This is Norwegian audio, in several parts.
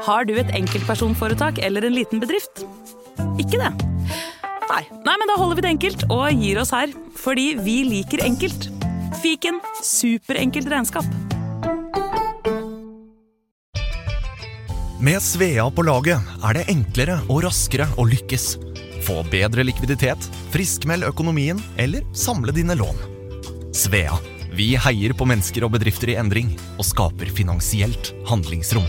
Har du et enkeltpersonforetak eller en liten bedrift? Ikke det? Nei. Nei, men da holder vi det enkelt og gir oss her. Fordi vi liker enkelt. Fiken superenkelt regnskap. Med Svea på laget er det enklere og raskere å lykkes. Få bedre likviditet, friskmeld økonomien eller samle dine lån. Svea vi heier på mennesker og bedrifter i endring og skaper finansielt handlingsrom.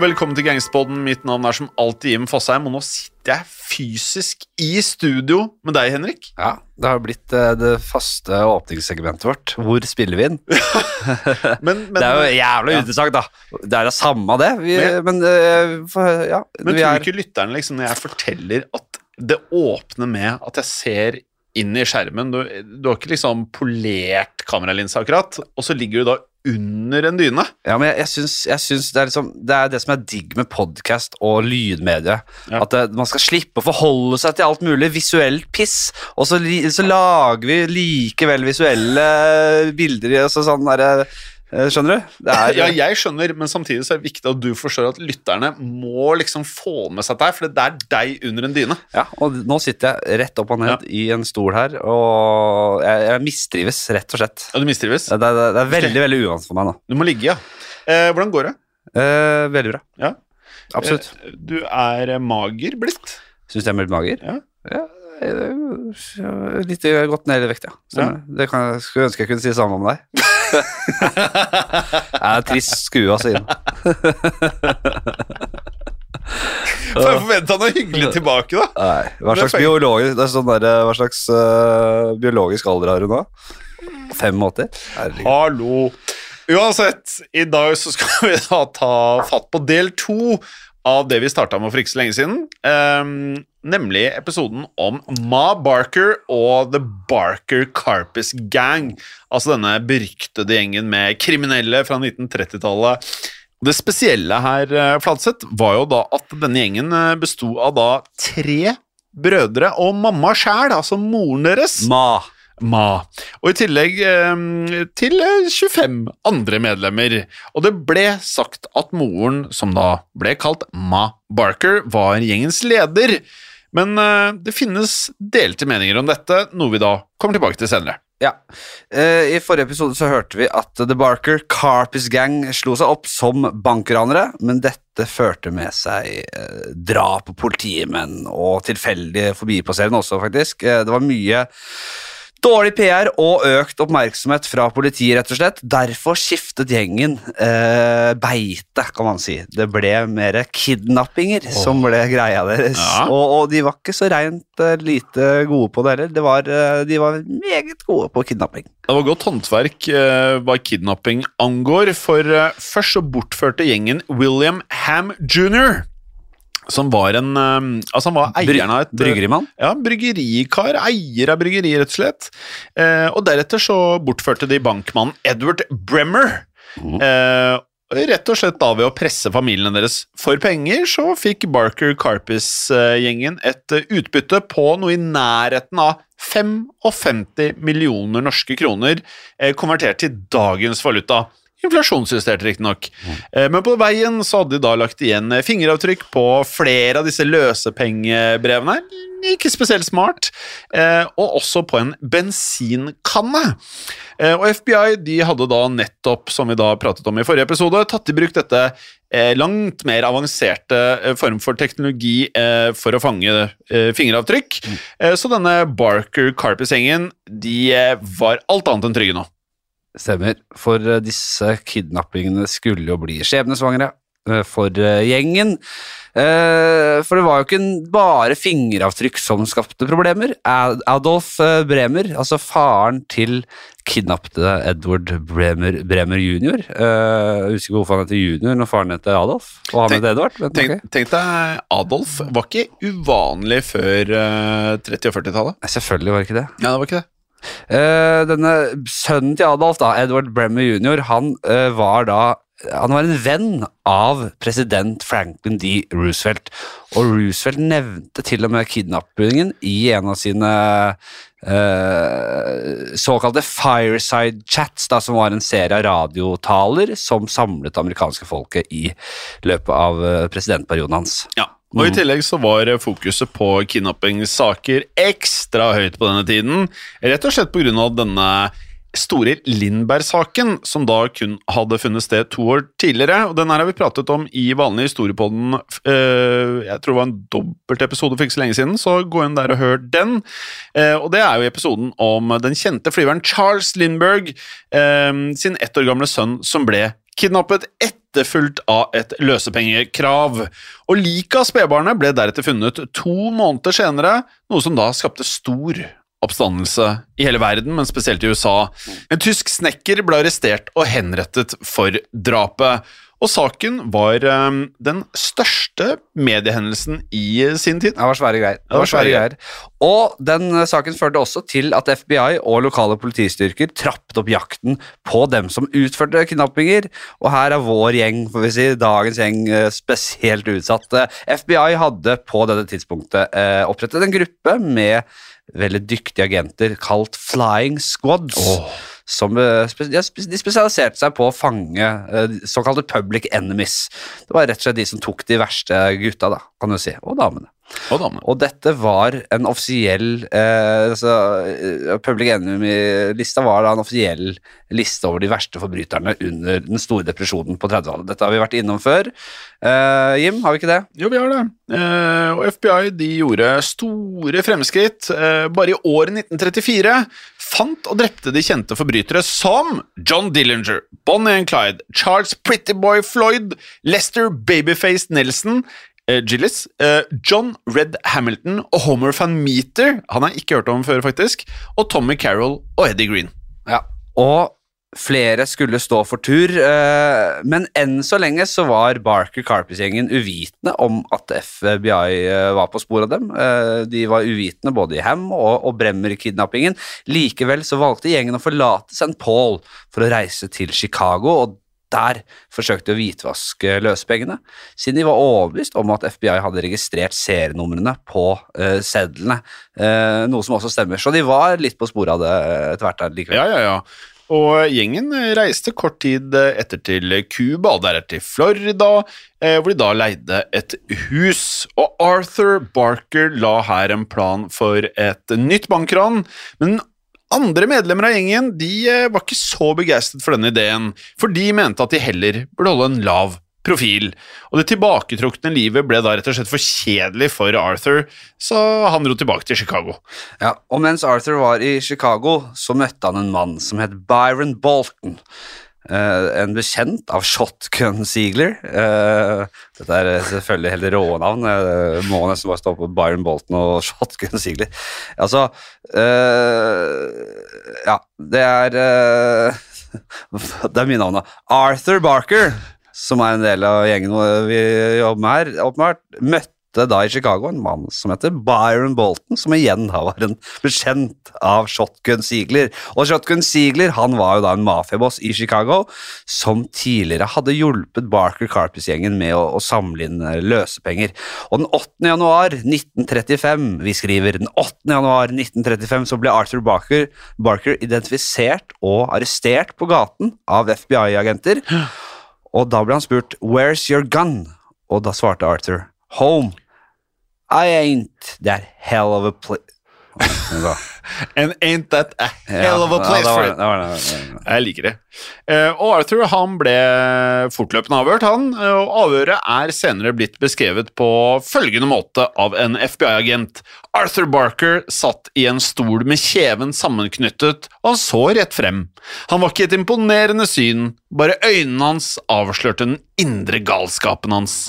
Og velkommen til Gangsterpodden. Mitt navn er som alltid Jim Fosheim, og nå sitter jeg fysisk i studio med deg, Henrik. Ja, det har blitt eh, det faste åpningssegmentet vårt. Hvor spiller vi inn? Men, men det er jo jævla Ja. utesagt, da. Det er det samme det. Vi, Men- men eh, for, ja, Men tror er, ikke lytteren, liksom, når jeg forteller at det åpner med at jeg ser inn i skjermen Du, du har ikke liksom polert kameralinsa akkurat, og så ligger du da under en dyne. ja, men jeg, jeg, syns, jeg syns det er liksom Det er det som er digg med podkast og lydmedie. Ja. At det, man skal slippe å forholde seg til alt mulig visuelt piss, og så, så lager vi likevel visuelle bilder i så sånn eh, Skjønner du? Det er, Ja, jeg skjønner, men samtidig så er det viktig at du forstår at lytterne må liksom få med seg deg, for det er deg under en dyne. Ja, og nå sitter jeg rett opp og ned i en stol her, og jeg, jeg mistrives, rett og slett. Ja, du mistrives. Det, det, det er veldig veldig uvant for meg nå. Du må ligge, ja. Eh, hvordan går det? Eh, veldig bra. Ja. Absolutt. Eh, Du er eh, mager blitt. Syns jeg er blitt mager? Ja. Ja, eh, litt gått ned i vekt, ja. ja. Det kan, skulle ønske jeg kunne si det samme om deg. jeg er trist skua altså. Inn. Får jeg forvente noe hyggelig tilbake, da? Nei, hva slags, biologisk, sånn der, hva slags uh, biologisk alder har hun da? 85? Herregud. Hallo. Uansett, i dag så skal vi da ta fatt på del to av det vi starta med for ikke så lenge siden. Um, nemlig episoden om Ma Barker og The Barker Carpus Gang. Altså denne beryktede gjengen med kriminelle fra 1930-tallet. Det spesielle her, eh, Fladseth, var jo da at denne gjengen eh, besto av da tre brødre og mamma sjæl, altså moren deres. Ma. Ma. Og i tillegg eh, til eh, 25 andre medlemmer. Og det ble sagt at moren, som da ble kalt Ma Barker, var gjengens leder. Men eh, det finnes delte meninger om dette, noe vi da kommer tilbake til senere. Ja. Eh, I forrige episode så hørte vi at The Barker Carpis Gang slo seg opp som bankranere, men dette førte med seg eh, drap på politimenn og tilfeldige forbipasserende også, faktisk. Eh, det var mye Dårlig PR og økt oppmerksomhet fra politiet, rett og slett. Derfor skiftet gjengen eh, beite, kan man si. Det ble mer kidnappinger som ble greia deres. Ja. Og, og de var ikke så reint eh, lite gode på det heller. Det var, eh, de var meget gode på kidnapping. Det var godt håndverk eh, hva kidnapping angår, for først så bortførte gjengen William Ham jr., som var en eh, Altså, han var eieren av et eh, Bryggerimann. Ja, bryggerikar, eier av bryggeri, rett og slett. Eh, og deretter så bortførte de bankmannen Edward Bremmer. Eh, rett og slett da ved å presse familiene deres for penger, så fikk Barker Carpis-gjengen et eh, utbytte på noe i nærheten av 55 millioner norske kroner, konvertert til dagens valuta. Inflasjonsjustert, riktignok. Mm. Men på veien så hadde de da lagt igjen eh, fingeravtrykk på flere av disse løsepengebrevene. Ikke spesielt smart. Eh, Og også på en bensinkanne. Og FBI de hadde da nettopp, som vi da pratet om i forrige episode, tatt i bruk dette langt mer avanserte form for teknologi for å fange fingeravtrykk. Eh, Så denne Barker Carpus-gjengen de var alt annet enn trygge nå. Stemmer. For eh, disse kidnappingene skulle jo bli skjebnesvangre eh, for eh, gjengen. For det var jo ikke bare fingeravtrykk som skapte problemer. Adolf Bremer, altså faren til kidnappede Edward Bremer, Bremer jr. Jeg husker ikke hvorfor han heter junior når faren heter Adolf, og han heter Edvard. Tenk, tenk deg, Adolf var ikke uvanlig før eh, 30- og 40-tallet. Selvfølgelig var det ikke det. Ja, det var ikke det. Eh, denne sønnen til Adolf, da, Edward Bremmer jr., han uh, var da han var en venn av president Franklin D. Roosevelt. Og Roosevelt nevnte til og med kidnappingen i en av sine uh, såkalte fireside chats, da, som var en serie av radiotaler som samlet det amerikanske folket i løpet av presidentperioden hans. Ja. Og I tillegg så var eh, fokuset på kidnappingssaker ekstra høyt på denne tiden. Rett og slett pga. denne store Lindberg-saken, som da kun hadde funnet sted to år tidligere. og Den her har vi pratet om i vanlig historiepodden. eh, Jeg tror det var en dobbeltepisode for ikke så lenge siden, så gå inn der og hør den. Eh, Og Det er jo episoden om den kjente flyveren Charles Lindberg sin ett år gamle sønn som ble kidnappet etterfulgt av et løsepengekrav. Og liket av spedbarnet ble deretter funnet to måneder senere, noe som da skapte stor oppstandelse i hele verden, men spesielt i USA. En tysk snekker ble arrestert og henrettet for drapet. Og saken var um, den største mediehendelsen i sin tid. Det var svære greier. Det var svære greier. Og den eh, saken førte også til at FBI og lokale politistyrker trappet opp jakten på dem som utførte kidnappinger. Og her er vår gjeng, får vi si, dagens gjeng, eh, spesielt utsatt. Eh, FBI hadde på dette tidspunktet eh, opprettet en gruppe med veldig dyktige agenter kalt Flying Squads. Som, eh, de spesialiserte seg på å fange eh, såkalte public enemies. Det var rett og slett de som tok de verste gutta, da, kan du si, og damene. Og damene. Og dette var en offisiell eh, altså, eh, Public Enemy-lista var da en offisiell liste over de verste forbryterne under den store depresjonen på 30-tallet. Dette har vi vært innom før. Eh, Jim, har vi ikke det? Jo, vi har det. Eh, og FBI de gjorde store fremskritt. Eh, bare i året 1934 fant og drepte de kjente forbrytere som John Dillinger, Bonnie and Clyde, Charles Prettyboy Floyd, Lester Babyface Nelson, eh, Gillis, eh, John Red Hamilton og Homer van Meter, han har jeg ikke hørt om før, faktisk, og Tommy Carroll og Eddie Green. Ja. Og flere skulle stå for tur, eh, men enn så lenge så var Barker Carpus-gjengen uvitende om at FBI eh, var på sporet av dem. Eh, de var uvitende både i Ham og, Bremmer-kidnappingen. Likevel så valgte gjengen å forlate St. Paul for å reise til Chicago, og der forsøkte de å hvitvaske løsepengene, siden de var overbevist om at FBI hadde registrert serienumrene på sedlene, noe som også stemmer. Så de var litt på sporet av det etter hvert likevel. Ja, ja, ja. Og gjengen reiste kort tid etter til Cuba deretter til Florida, eh, hvor de da leide et hus. Og Arthur Barker la her en plan for et nytt bankran, men andre medlemmer av gjengen de eh, var ikke så begeistret for denne ideen, for de mente at de heller burde holde en lav profil. Og det tilbaketrukne livet ble da rett og slett for kjedelig for Arthur, så han dro tilbake til Chicago. Ja, og mens Arthur var i Chicago, så møtte han en mann som het Byron Bolton. Eh, en bekjent av Shotgun Ziegler. Eh, dette er selvfølgelig helt rå navn. Det må nesten bare stå på Byron Bolton og Shotgun Ziegler. Altså eh, Ja, det er eh, Det er mye navn, da. Arthur Barker, som er en del av gjengen vi jobber med her, åpenbart, møtte da i Chicago en mann som heter Byron Bolton, som igjen da var en bekjent av Shotgun Ziegler. Og Shotgun Ziegler han var jo da en mafiaboss i Chicago som tidligere hadde hjulpet Barker Carpus-gjengen med å, å samle inn eh, løsepenger. Og den 8. januar 1935, vi skriver den 8. januar 1935, så ble Arthur Barker, Barker identifisert og arrestert på gaten av FBI-agenter. Og da ble han spurt 'Where's your gun?' Og da svarte Arthur 'Home'. I ain't that hell of a place And ain't that a hell of a place for it? Jeg liker det. Eh, og Arthur han ble fortløpende avhørt, han. eh, Og avhøret er senere blitt beskrevet på følgende måte av en FBI-agent. Arthur Barker satt i en stol med kjeven sammenknyttet, og han så rett frem. Han var ikke et imponerende syn, bare øynene hans avslørte den indre galskapen hans.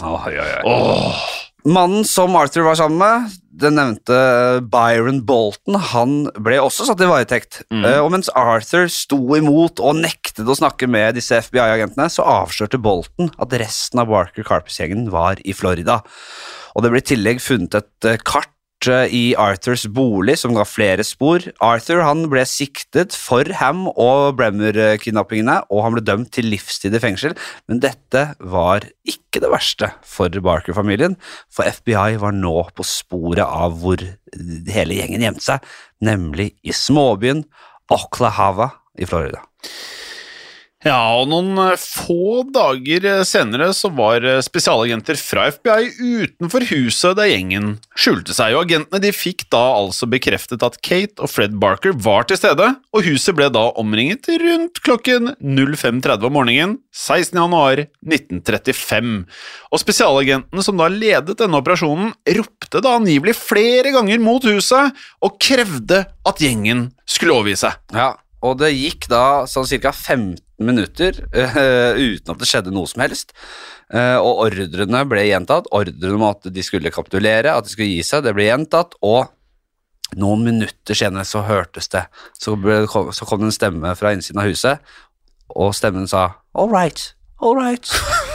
Åh, Mannen som Arthur var sammen med, den nevnte Byron Bolton, han ble også satt i varetekt. Mm. Og mens Arthur sto imot og nektet å snakke med disse FBI-agentene, så avslørte Bolton at resten av Barker Carpus-gjengen var i Florida. Og det ble i tillegg funnet et eh, kart eh, i Arthurs bolig som ga flere spor. Arthur han ble siktet for Ham og Bremmer-kidnappingene, og han ble dømt til livstid i fengsel, men dette var ikke det verste for Barker-familien, for FBI var nå på sporet av hvor hele gjengen gjemte seg, nemlig i småbyen Oklahoma i Florida. Ja, og noen eh, få dager eh, senere så var eh, spesialagenter fra FBI utenfor huset der gjengen skjulte seg, og agentene de fikk da altså bekreftet at Kate og Fred Barker var til stede, og huset ble da omringet rundt klokken 05.30 om morgenen 16. januar 1935. Og spesialagentene som da ledet denne operasjonen, ropte da angivelig flere ganger mot huset og krevde at gjengen skulle overgi seg. Ja, og det gikk da sånn ca. 15 minutter uh, uten at det skjedde noe som helst. Uh, og ordrene ble gjentatt. Ordrene om at de skulle kapitulere, at de skulle gi seg, det ble gjentatt. Og noen minutter senere så hørtes det. Så, ble, så kom det en stemme fra innsiden av huset, og stemmen sa All right, all right,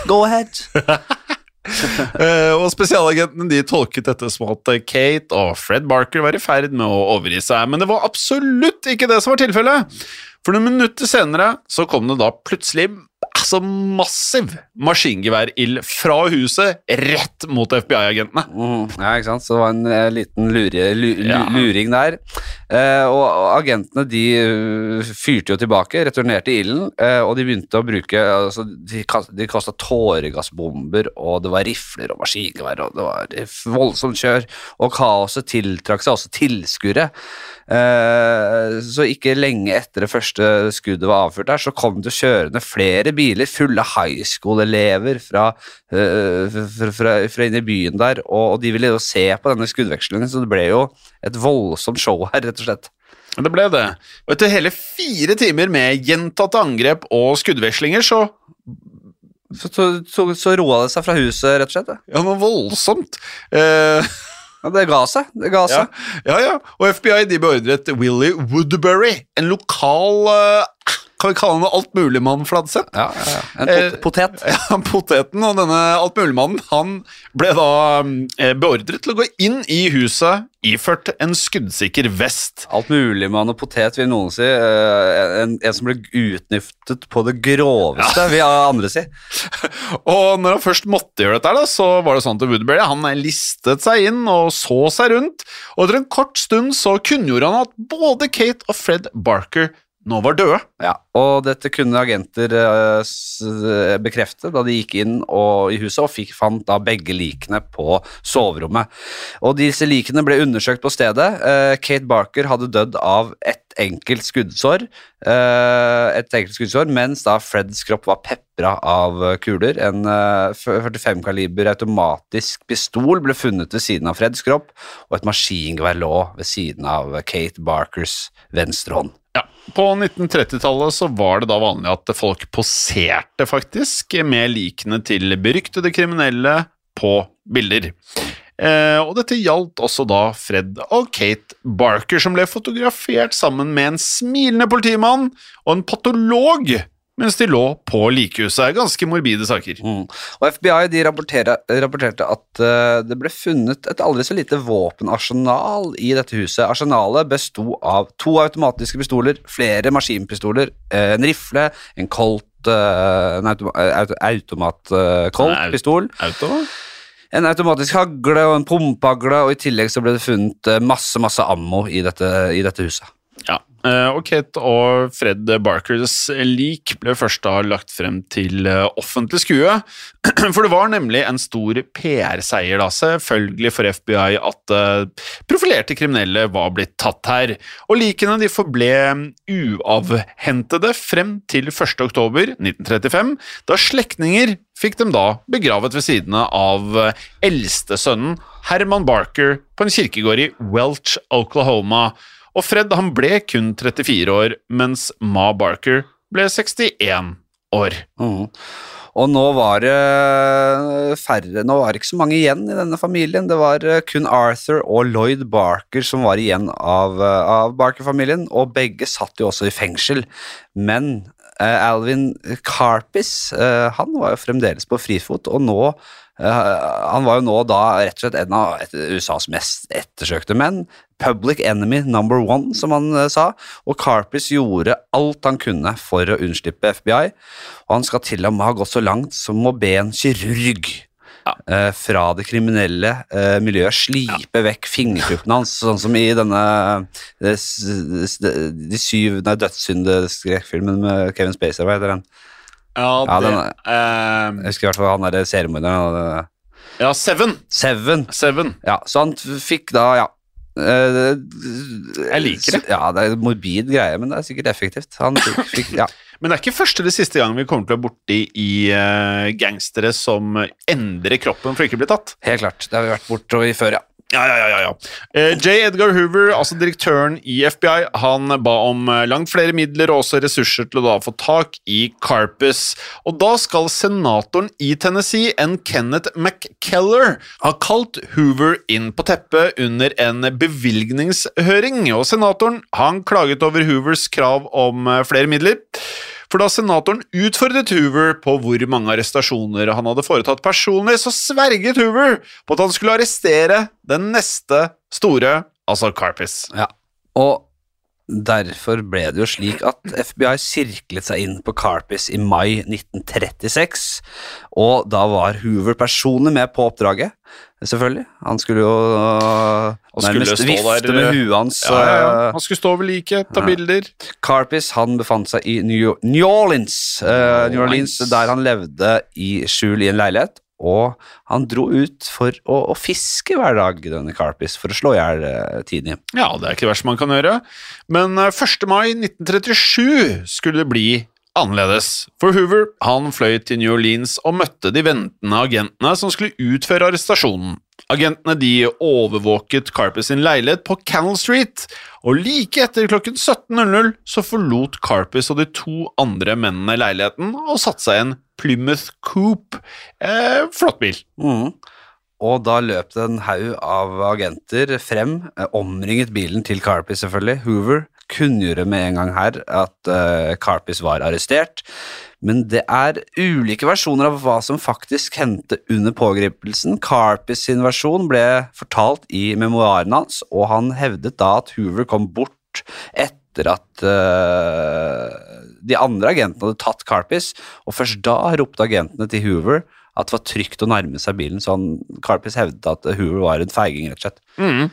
go ahead. uh, og Spesialagentene de tolket dette som at Kate og Fred Barker var i ferd med å overgi seg, men det var absolutt ikke det som var tilfellet. For noen minutter senere så kom det da plutselig altså massiv maskingeværild fra huset rett mot FBI-agentene. Mm, ja, ikke sant? Så det var en eh, liten lure, lu, lu, Ja. luring der. Eh, og, agentene de uh, fyrte jo tilbake, returnerte ilden, eh, og de begynte å bruke altså, De, de kasta tåregassbomber, og det var rifler og maskingevær, og det var voldsomt kjør. Og kaoset tiltrakk seg også tilskuere. Eh, så ikke lenge etter det første skuddet var avført der, så kom det kjørende flere biler fulle av high school-elever fra, eh, fra, fra, fra inne i byen der, og de ville jo se på denne skuddvekslingen, så det ble jo et voldsomt show her, rett og slett. Det ble det. Og etter hele fire timer med gjentatte angrep og skuddvekslinger, så Så, så, så, så roa det seg fra huset, rett og slett. Ja, men voldsomt. Eh, Ja, det ga seg. Det ga ja, seg. ja, ja. Og FBI de beordret Willy Woodbury, en lokal eh, Kan vi kalle han altmuligmann, Fladseth? Ja, ja, ja. En Eh, pot potet. Ja, poteten og denne altmuligmannen han ble da eh, beordret til å gå inn i huset iført en skuddsikker vest. Alt mulig mann og potet, vil noen si. Eh, En, en som ble utnyttet på det groveste, vil andre si. Og når han først måtte gjøre dette, da, så var det sånn til Woodbury han listet seg inn og så seg rundt, og etter en kort stund så kunngjorde han at både Kate og Fred Barker nå var døde. Ja, og dette kunne agenter eh, eh, bekrefte da de gikk inn og, i huset og fikk, fant da begge likene på soverommet. Og disse likene ble undersøkt på stedet. Eh, Kate Barker hadde dødd av et enkelt skuddsår, et enkelt skuddsår, mens da Freds kropp var pepra av kuler. En eh, 45-kaliber automatisk pistol ble funnet ved siden av Freds kropp, og et maskingevær lå ved siden av Kate Barkers venstre hånd. På 1930-tallet så var det da vanlig at folk poserte faktisk med likene til beryktede kriminelle på bilder. Eh, og dette gjaldt også da Fred og Kate Barker, som ble fotografert sammen med en smilende politimann og en patolog mens de lå på likehuset. Ganske morbide saker. Mm. Og FBI de rapporterte, at uh, det ble funnet et aldri så lite våpenarsenal i dette huset. Arsenalet besto av to automatiske pistoler, flere maskinpistoler, eh, en rifle, en Colt uh, en automa, auto, automat eh, Colt-pistol, Auto? en automatisk hagle og en pumpehagle, og i tillegg så ble det funnet masse, masse ammo i dette, i dette huset. Ja. Eh, Og Kate og Fred Barkers lik ble først da lagt frem til eh, offentlig skue. For det var nemlig en stor PR-seier, da, selvfølgelig for FBI, at eh, profilerte kriminelle var blitt tatt her. Og likene de forble uavhentede frem til 1. oktober 1935, da slektninger fikk dem da begravet ved siden av eldstesønnen Herman Barker på en kirkegård i Welch, Oklahoma. Og Fred han ble kun 34 år, mens Ma Barker ble 61 år. Mm. Og nå var det færre Nå var det ikke så mange igjen i denne familien. Det var eh, kun Arthur og Lloyd Barker som var igjen av, eh, av Barker-familien, og begge satt jo også i fengsel. Men Alvin Carpis eh, han var jo fremdeles på frifot, og nå eh, Han var jo nå da rett og slett en av USAs mest ettersøkte menn. Public enemy number one, som han eh, sa. Og Carpis gjorde alt han kunne for å unnslippe FBI, og han skal til og med ha gått så langt som å be en kirurg eh, fra det kriminelle eh, miljøet slipe vekk fingertuppene hans, sånn som i denne eh, s- De syv nei, dødssyndeskrekkfilmen med Kevin Spacey, hva heter den? Ja, Ja, det, den Jeg husker i hvert fall han derre seriemorderen. ja Seven. Seven. Seven. Ja, så han fikk da, ja eh, Jeg liker det. Ja, det er en morbid greie, men det er sikkert effektivt. Han fikk, fikk ja. Men det er ikke første eller siste gang vi kommer til å være borti i uh, gangstere som endrer kroppen for ikke å bli tatt. Helt klart. Det har vi vært bortover før, ja. Ja, ja, ja, ja. Eh, J. Edgar Hoover, altså direktøren i FBI, han ba om eh, langt flere midler og også ressurser til å da få tak i Carpus. Og da skal senatoren i Tennessee, en Kenneth McKellar, ha kalt Hoover inn på teppet under en bevilgningshøring. Og senatoren han klaget over Hoovers krav om eh, flere midler. For da senatoren utfordret Hoover på hvor mange arrestasjoner han hadde foretatt personlig, så sverget Hoover på at han skulle arrestere den neste store, altså Carpis. Ja, og derfor ble det jo slik at FBI sirklet seg inn på Carpis i mai 1936, og da var Hoover personlig med på oppdraget, selvfølgelig. Han skulle jo Han nærmest skulle vifte der, med huet hans. Ja, ja, ja. øh, Han skulle stå ved liket, ta Ja. bilder. Carpis han befant seg i New, New Orleans, New Orleans, Orleans. der han levde i skjul i en leilighet, og han dro ut for å, å fiske hver dag, denne Carpis, for å slå i hjel tiden. Ja, det er ikke det verste man kan gjøre. Men eh, 1. mai 1937 skulle det bli annerledes. For Hoover han fløy til New Orleans og møtte de ventende agentene som skulle utføre arrestasjonen. Agentene de overvåket Carpus sin leilighet på Canal Street, og like etter klokken 17.00 så forlot Carpus og de to andre mennene leiligheten og satte seg i en Plymouth Coupe. Eh, flott bil. Mm. Og da løp det en haug av agenter frem, eh, omringet bilen til Carpis selvfølgelig. Hoover kunngjorde med en gang her at uh, Carpis var arrestert. Men det er ulike versjoner av hva som faktisk hendte under pågripelsen. Carpis sin versjon ble fortalt i memoarene hans, og han hevdet da at Hoover kom bort etter at uh, de andre agentene hadde tatt Carpis, og først da ropte agentene til Hoover at det var trygt å nærme seg bilen, så han, Carpis hevdet at Hoover var en feiging, rett og slett. Mm.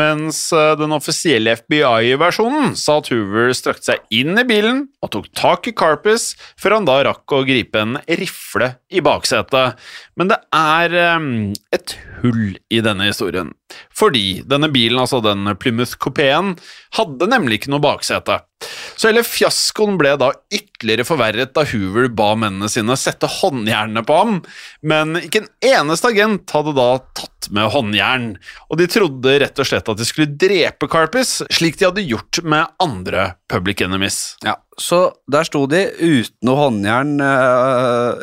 Mens eh, den offisielle FBI-versjonen sa at Hoover strakte seg inn i bilen og tok tak i Carpis, før han da rakk å gripe en rifle i baksetet. Men det er um, et hull i denne historien. Fordi denne bilen, altså den Plymouth Coupeen, hadde nemlig ikke noe baksete. Så hele fiaskoen ble da ytterligere forverret da Hoover ba mennene sine sette håndjernene på ham, men ikke en eneste agent hadde da tatt med håndjern, og de trodde rett og slett at de skulle drepe Carpis, slik de hadde gjort med andre public enemies. Ja, så der sto de uten noe håndjern uh,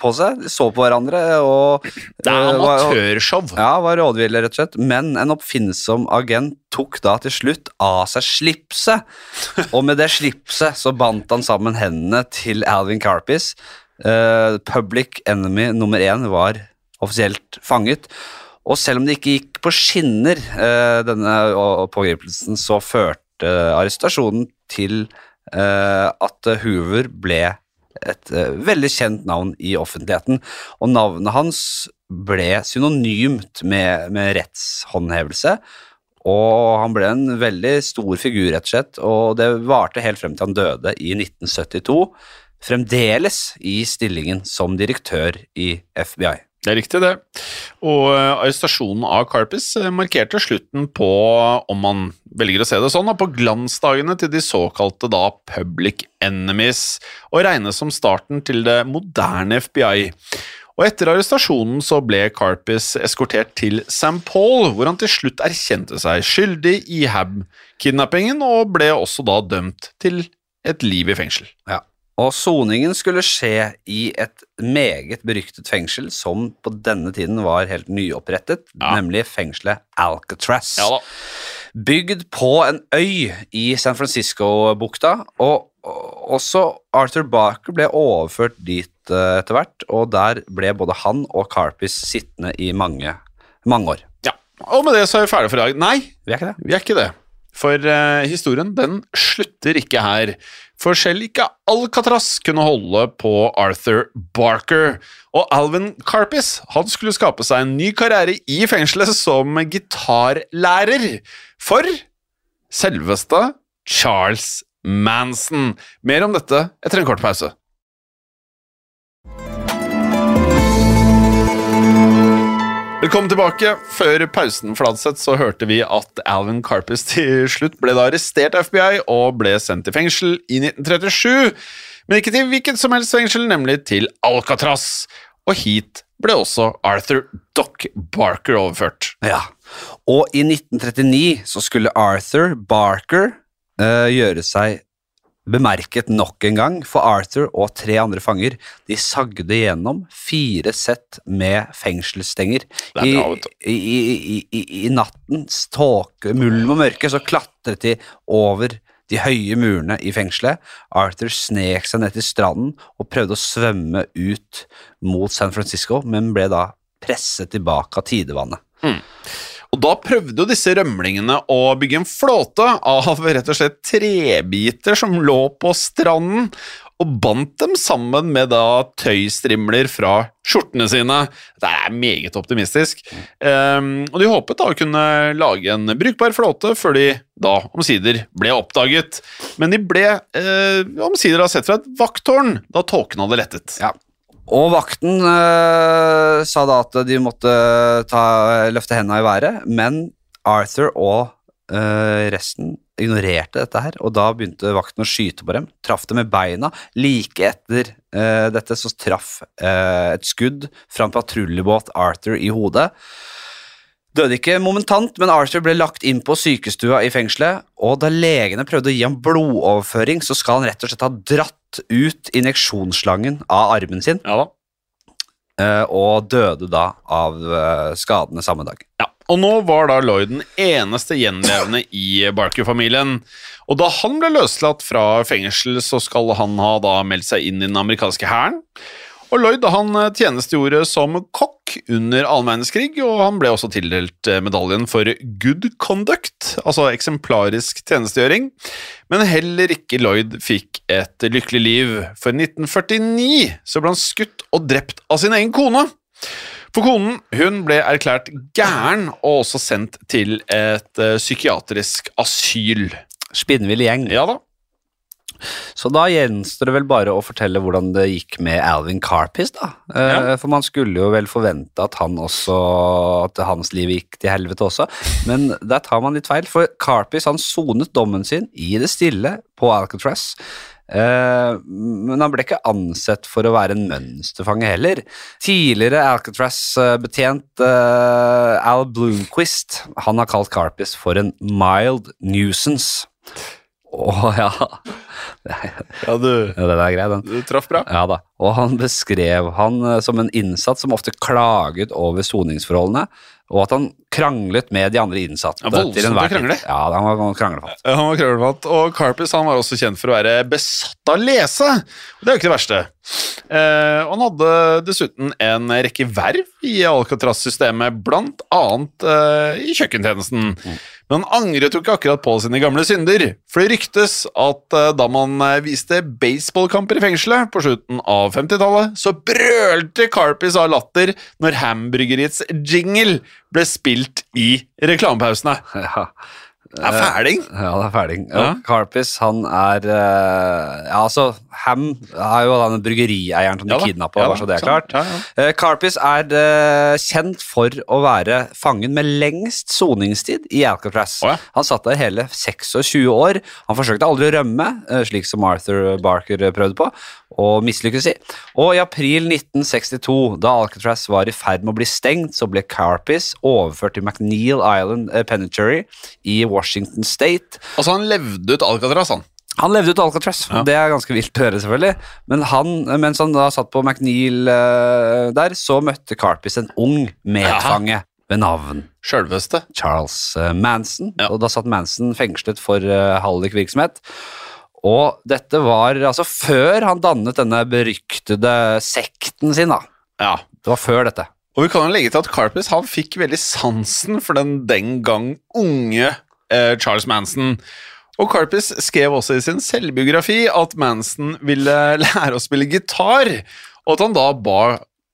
på seg. De så på hverandre og Det er eh, amatørshow. Ja, var rådville, rett og slett. Men en oppfinnsom agent tok da til slutt av seg slipset. Og med det slipset så bandt han sammen hendene til Alvin Carpis. Uh, public enemy nummer én var offisielt fanget. Og selv om det ikke gikk på skinner, eh, denne pågripelsen, så førte arrestasjonen til eh, at Hoover ble et eh, veldig kjent navn i offentligheten. Og navnet hans ble synonymt med, med rettshåndhevelse. Og han ble en veldig stor figur, rett og slett, og det varte helt frem til han døde i 1972. Fremdeles i stillingen som direktør i FBI. Det er riktig, det. Og eh, arrestasjonen av Carpis eh, markerte slutten på, om man velger å se det sånn, på glansdagene til de såkalte da public enemies, og regnes som starten til det moderne FBI. Og etter arrestasjonen så ble Carpis eskortert til St. Paul, hvor han til slutt erkjente seg skyldig i Hab-kidnappingen, og ble også da dømt til et liv i fengsel. Ja. Og soningen skulle skje i et meget beryktet fengsel som på denne tiden var helt nyopprettet, Ja. nemlig fengselet Alcatraz. Ja. Bygd på en øy i San Francisco-bukta, og og også Arthur Barker ble overført dit eh, etter hvert, og der ble både han og Carpis sittende i mange, mange år. Ja. Og med det så er vi ferdige for i dag. Nei, Vi er ikke det? Vi er ikke det. For uh, historien den slutter ikke her. For selv ikke Alcatraz kunne holde på Arthur Barker. Og Alvin Carpis han skulle skape seg en ny karriere i fengselet som gitarlærer for selveste Charles Manson. Mer om dette etter en kort pause. Velkommen tilbake. Før pausen Fladseth, så hørte vi at Alvin Carpus til slutt ble da arrestert av FBI og ble sendt til fengsel i 1937. Men ikke til hvilket som helst fengsel, nemlig til Alcatraz. Og hit ble også Arthur Doc Barker overført. Ja. Og i 1939 så skulle Arthur Barker uh, gjøre seg bemerket nok en gang, for Arthur og tre andre fanger de sagde gjennom fire sett med fengselsstenger. Er I, i, i, i, nattens tåke, mulm og mørke så klatret de over de høye murene i fengselet. Arthur snek seg ned til stranden og prøvde å svømme ut mot San Francisco, men ble da presset tilbake av tidevannet. Og da prøvde jo disse rømlingene å bygge en flåte av rett og slett trebiter som lå på stranden, og bandt dem sammen med da tøystrimler fra skjortene sine. Det er meget optimistisk. Um, og de håpet da å kunne lage en brukbar flåte før de da omsider ble oppdaget. Men de ble eh, omsider da sett fra et vakttårn da tåken hadde lettet. Ja. Og vakten eh, sa da at de måtte ta, løfte hendene i været, men Arthur og eh, resten ignorerte dette her, og da begynte vakten å skyte på dem. Traff dem med beina. Like etter eh, dette så traff et skudd fra en patruljebåt Arthur i hodet. Døde ikke momentant, men Arthur ble lagt inn på sykestua i fengselet, og da legene prøvde å gi ham blodoverføring, så skal han rett og slett ha dratt ut injeksjonsslangen av armen sin, Ja da. eh, og døde da av eh, skadene samme dag. Ja, og nå var da Lloyd den eneste gjenlevende i Barker-familien. Og da han ble løslatt fra fengsel, så skal han ha da meldt seg inn i den amerikanske hæren. Og Lloyd han eh, tjenestegjorde som kokk under annen verdenskrig, og han ble også tildelt eh, medaljen for good conduct, altså eksemplarisk tjenestegjøring. Men heller ikke Lloyd fikk et lykkelig liv, for i 1949 så ble han skutt og drept av sin egen kone. For konen hun ble erklært gæren og også sendt til et eh, psykiatrisk asyl. Spinnvill gjeng. Ja da. Så da gjenstår det vel bare å fortelle hvordan det gikk med Alvin Carpis, da. Eh, Ja. For man skulle jo vel forvente at han også At hans liv gikk til helvete også, men der tar man litt feil. For Carpis han sonet dommen sin i det stille på Alcatraz. Eh, men han ble ikke ansett for å være en mønsterfange heller. Tidligere Alcatraz-betjent eh, Al Bloomquist han har kalt Carpis for en mild nuisance. Å ja, Ja, du, Ja, den er grei, den. du traff bra. Ja da. Og han beskrev han eh, som en innsatt som ofte klaget over soningsforholdene, og at han kranglet med de andre innsatte. Ja, voldsomt å krangle. Ja, han var kranglefatt. Ja, Han var krøllvatt, og Carpus han var også kjent for å være besatt av å lese. Og det er jo ikke det verste. Eh, han hadde dessuten en rekke verv i Alcatraz-systemet, blant annet eh, i kjøkkentjenesten. Men han angret jo ikke akkurat på sine gamle synder, for det ryktes at eh, da man eh, viste baseballkamper i fengselet på slutten av 50-tallet, så brølte Carpis av latter når hamburgeriets jingle ble spilt i reklamepausene. Det er fæling! Ja, det er fæling. Ja. Carpis, han er eh, Ja, altså, Ham er jo den bryggerieieren som de Ja kidnappa, ja bare så det er klart. Ja, ja. Eh, Carpis er eh, kjent for å være fangen med lengst soningstid i Alcatraz. Oh. Han satt der hele 26 år. Han forsøkte aldri å rømme, eh, slik som Arthur Barker eh, prøvde på, og mislykkes i. Og i april 1962, da Alcatraz var i ferd med å bli stengt, så ble Carpis overført til McNeil Island eh, Penitentiary i Washington State. Altså, han levde ut Alcatraz, han. Han levde ut Alcatraz, Ja. det er ganske vilt å høre selvfølgelig. Men han, mens han da satt på McNeil uh, der, så møtte Carpis en ung medfange ved navn Sjølveste. Charles eh, Manson. Ja. Og da satt Manson fengslet for uh, hallikvirksomhet. Og dette var altså før han dannet denne beryktede sekten sin, da. Ja. Det var før dette. Og vi kan jo legge til at Carpus han fikk veldig sansen for den den gang unge eh, Charles Manson. Og Carpus skrev også i sin selvbiografi at Manson ville lære å spille gitar, og at han da ba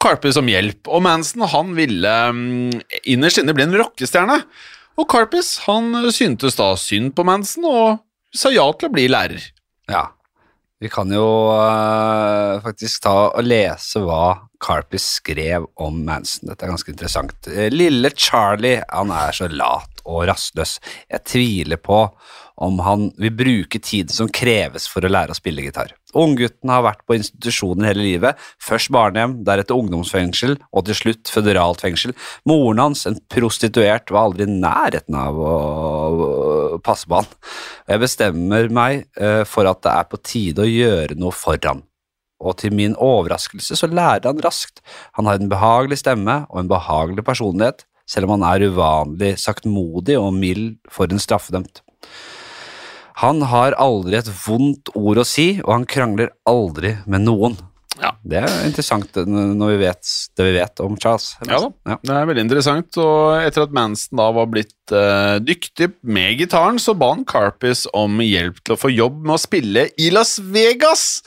Carpus om hjelp. Og Manson han ville mm, innerst inne bli en rockestjerne. Og Carpus han syntes da synd på Manson og sa ja til å bli lærer. Ja. Vi kan jo uh, faktisk ta og lese hva Carpis skrev om Manson. Dette er ganske interessant. Eh, Lille Charlie han er så lat og rastløs. Jeg tviler på om han vil bruke tiden som kreves for å lære å spille gitar. Unggutten har vært på institusjoner hele livet. Først barnehjem, deretter ungdomsfengsel og til slutt føderalt fengsel. Moren hans, en prostituert, var aldri i nærheten av å passe på han. Jeg bestemmer meg eh, for at det er på tide å gjøre noe for han. Og til min overraskelse så lærer han raskt. Han har en behagelig stemme og en behagelig personlighet, selv om han er uvanlig saktmodig og mild for en straffedømt. Han har aldri et vondt ord å si, og han krangler aldri med noen. Ja. Det er interessant eh, når vi vet det vi vet om Charles. Ja da, Ja. det er veldig interessant. Og etter at Manson da var blitt uh, dyktig med gitaren, så ba han Carpis om hjelp til å få jobb med å spille i Las Vegas.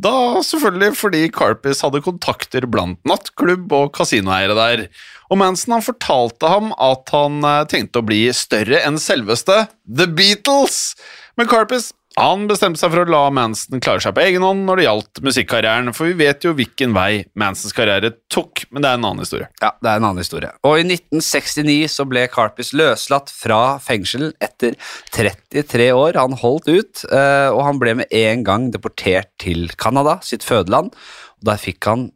Da selvfølgelig fordi Carpis hadde kontakter blant nattklubb og kasinoeiere der. Og Manson han fortalte ham at han eh, tenkte å bli større enn selveste The Beatles. Men Carpus han bestemte seg for å la Manson klare seg på egen hånd når det gjaldt musikkarrieren, for vi vet jo hvilken vei Mansons karriere tok, men det er en annen historie. Ja, det er en annen historie. Og i 1969 så ble Carpus løslatt fra fengsel etter 33 år. Han holdt ut, eh, og han ble med en gang deportert til Canada, sitt fødeland. Og der fikk han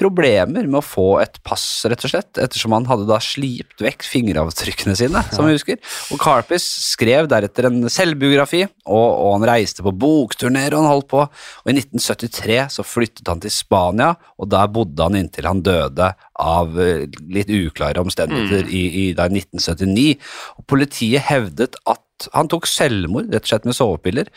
problemer med å få et pass, rett og slett, ettersom han hadde da slipt vekk fingeravtrykkene sine, som vi husker. Og Carpis skrev deretter en selvbiografi, og, og han reiste på bokturneer og han holdt på. Og i 1973 så flyttet han til Spania, og der bodde han inntil han døde av eh, litt uklare omstendigheter i, i da 1979. Og politiet hevdet at han tok selvmord, rett og slett med sovepiller,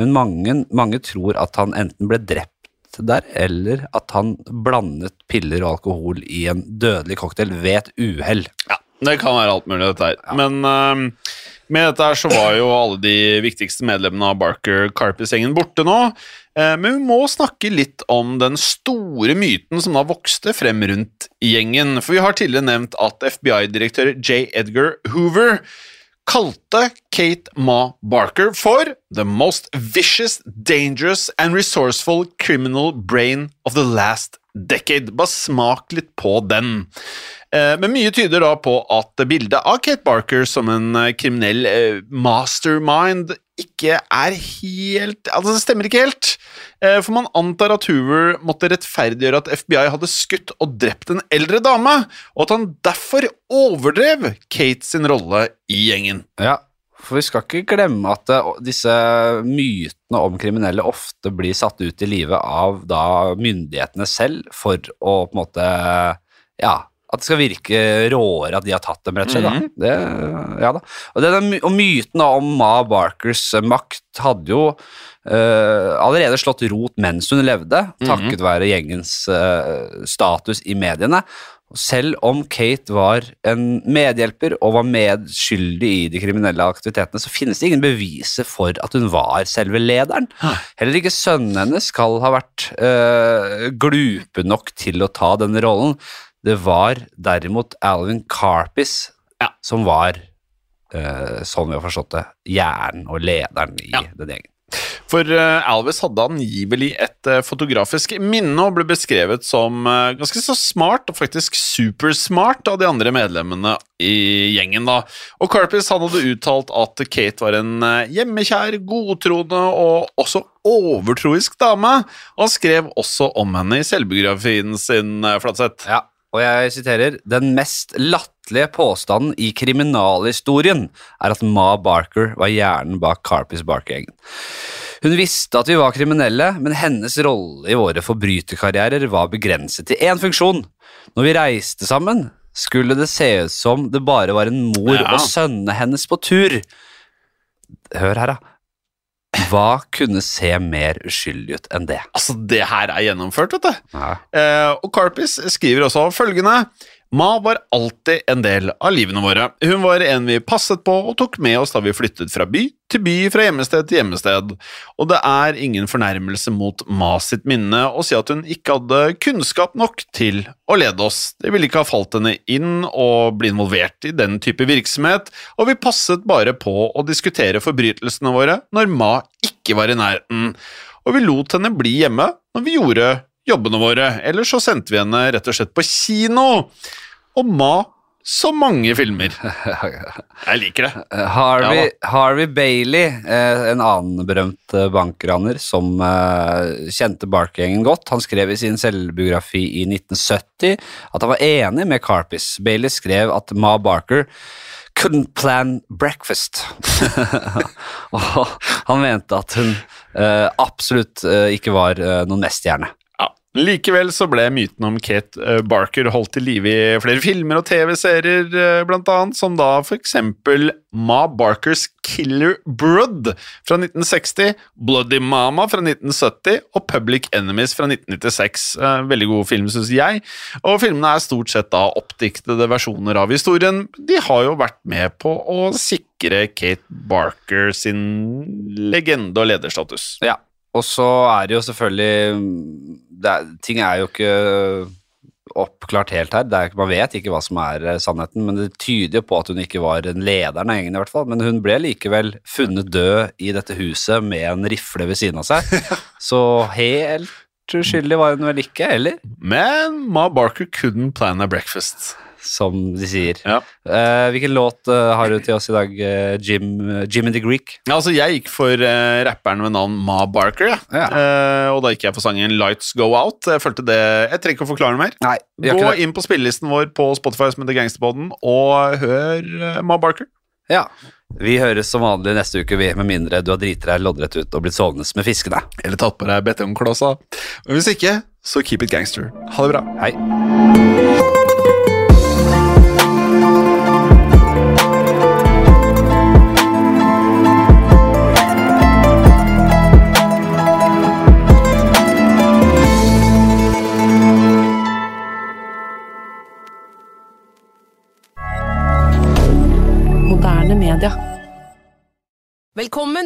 men mange, mange tror at han enten ble drept der, eller at han blandet piller og alkohol i en dødelig cocktail ved et uhell. Ja, det kan være alt mulig, dette her. Men uh, med dette her så var jo alle de viktigste medlemmene av Barker Carpus-gjengen borte nå. Uh, men vi må snakke litt om den store myten som da vokste frem rundt gjengen. For vi har tidligere nevnt at FBI-direktør J. Edgar Hoover kalte Kate Ma Barker for the most vicious, dangerous and resourceful criminal brain of the last decade. Bare smak litt på den. Eh, Men mye tyder da på at bildet av Kate Barker som en eh, kriminell eh, mastermind ikke er helt Altså, det stemmer ikke helt. Eh, For man antar at Hoover måtte rettferdiggjøre at FBI hadde skutt og drept en eldre dame, og at han derfor overdrev Kate sin rolle i gjengen. Ja, For vi skal ikke glemme at eh, disse mytene om kriminelle ofte blir satt ut i livet av da myndighetene selv for å på en måte Ja, at det skal virke råere at de har tatt dem, rett og slett. Mhm. da. Det, ja da. Og, denne, og myten om Ma Barkers eh, makt hadde jo uh, allerede slått rot mens hun levde, takket være gjengens uh, status i mediene. Selv om Kate var en medhjelper og var medskyldig i de kriminelle aktivitetene, så finnes det ingen beviser for at hun var selve lederen. Heller ikke sønnen hennes skal ha vært øh, glupe nok til å ta denne rollen. Det var derimot Alvin Carpis som var, eh, sånn vi har forstått det, hjernen og lederen i Ja. den gjengen. For eh, Alves hadde angivelig et eh, fotografisk minne og ble beskrevet som eh, ganske så smart, og faktisk supersmart, av de andre medlemmene i gjengen. da. Og Carpis han hadde uttalt at Kate var en hjemmekjær, godtroende og også overtroisk dame. Og han skrev også om henne i selvbiografien sin, Flatseth. Ja, og jeg siterer Den mest latterlige påstanden i kriminalhistorien er at Ma Barker var hjernen bak Carpis Barker-gjengen. Hun visste at vi var kriminelle, men hennes rolle i våre forbryterkarrierer var begrenset til én funksjon. Når vi reiste sammen, skulle det se ut som det bare var en mor Ja. og sønnene hennes på tur. Hør her, da. Hva kunne se mer uskyldig ut enn det? Altså, det her er gjennomført, vet du. Ja. Eh, og Carpis skriver også følgende Ma var alltid en del av livene våre. Hun var en vi passet på og tok med oss da vi flyttet fra by til by, fra hjemmested til hjemmested. Og det er ingen fornærmelse mot Ma sitt minne å si at hun ikke hadde kunnskap nok til å lede oss. Det ville ikke ha falt henne inn å bli involvert i den type virksomhet, og vi passet bare på å diskutere forbrytelsene våre når Ma ikke var i nærheten og vi lot henne bli hjemme når vi gjorde jobbene våre, eller så sendte vi henne rett og slett på kino. Og Ma så mange filmer. Jeg liker det. Eh, Harvey, Ja Harvey Bailey, eh, en annen berømt eh, bankraner som kjente Barker-gjengen godt, han skrev i sin selvbiografi i 1970 at han var enig med Carpis. Bailey skrev at Ma Barker couldn't plan breakfast. Og han mente at hun absolutt ikke var noen mesterhjerne. Likevel så ble myten om Kate eh, Barker holdt til live i flere filmer og TV-serier, eh, blant annet, som da for eksempel Ma Barkers Killer Brood fra 1960, Bloody Mama fra 1970 og Public Enemies fra 1996. Eh, Veldig god film, syns jeg. Og filmene er stort sett da oppdiktede versjoner av historien. De har jo vært med på å sikre Kate Barker sin legende- og lederstatus. Ja, og så er det jo selvfølgelig det er, Ting er jo ikke oppklart helt her. Er, man vet ikke hva som er eh, sannheten, men det tyder jo på at hun ikke var en lederen av gjengen, i hvert fall. Men hun ble likevel funnet død i dette huset med en rifle ved siden av seg. Så helt uskyldig var hun vel ikke, eller? Men Ma Barker couldn't plan a breakfast. Som de sier. Ja. Uh, hvilken låt uh, har du til oss i dag, uh, Jim, Jim and the Greek? Ja, Altså, jeg gikk for rapperen ved navn Ma Barker, ja. Og da gikk jeg for sangen Lights Go Out. Jeg følte det Jeg trenger ikke å forklare mer. Nei, Gå inn på spillelisten vår på Spotify som heter Gangsterpodden, og hør Ma Barker. Ja. Vi høres som vanlig neste uke, vi, med mindre du har driti deg loddrett ut og blitt sovende med fiskene. Eller tatt på deg betongklossa. Men hvis ikke, så keep it gangster. Ha det bra. Hei.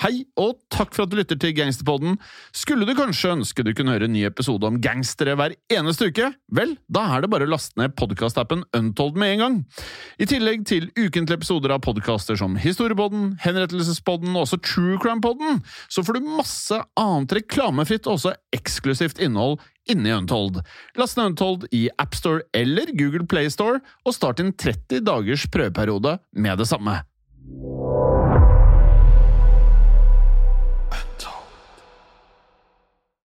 Hei, og takk for at du lytter til Gangsterpodden. Skulle du kanskje ønske du kunne høre en ny episode om gangstere hver eneste uke? Vel, da er det bare å laste ned podkastappen Untold med en gang. I tillegg til ukentlige episoder av podkaster som Historiepodden, Henrettelsespodden og også True Crime-podden, så får du masse annet reklamefritt og også eksklusivt innhold inni Untold. Last ned Untold i AppStore eller Google Playstore, og start din 30 dagers prøveperiode med det samme.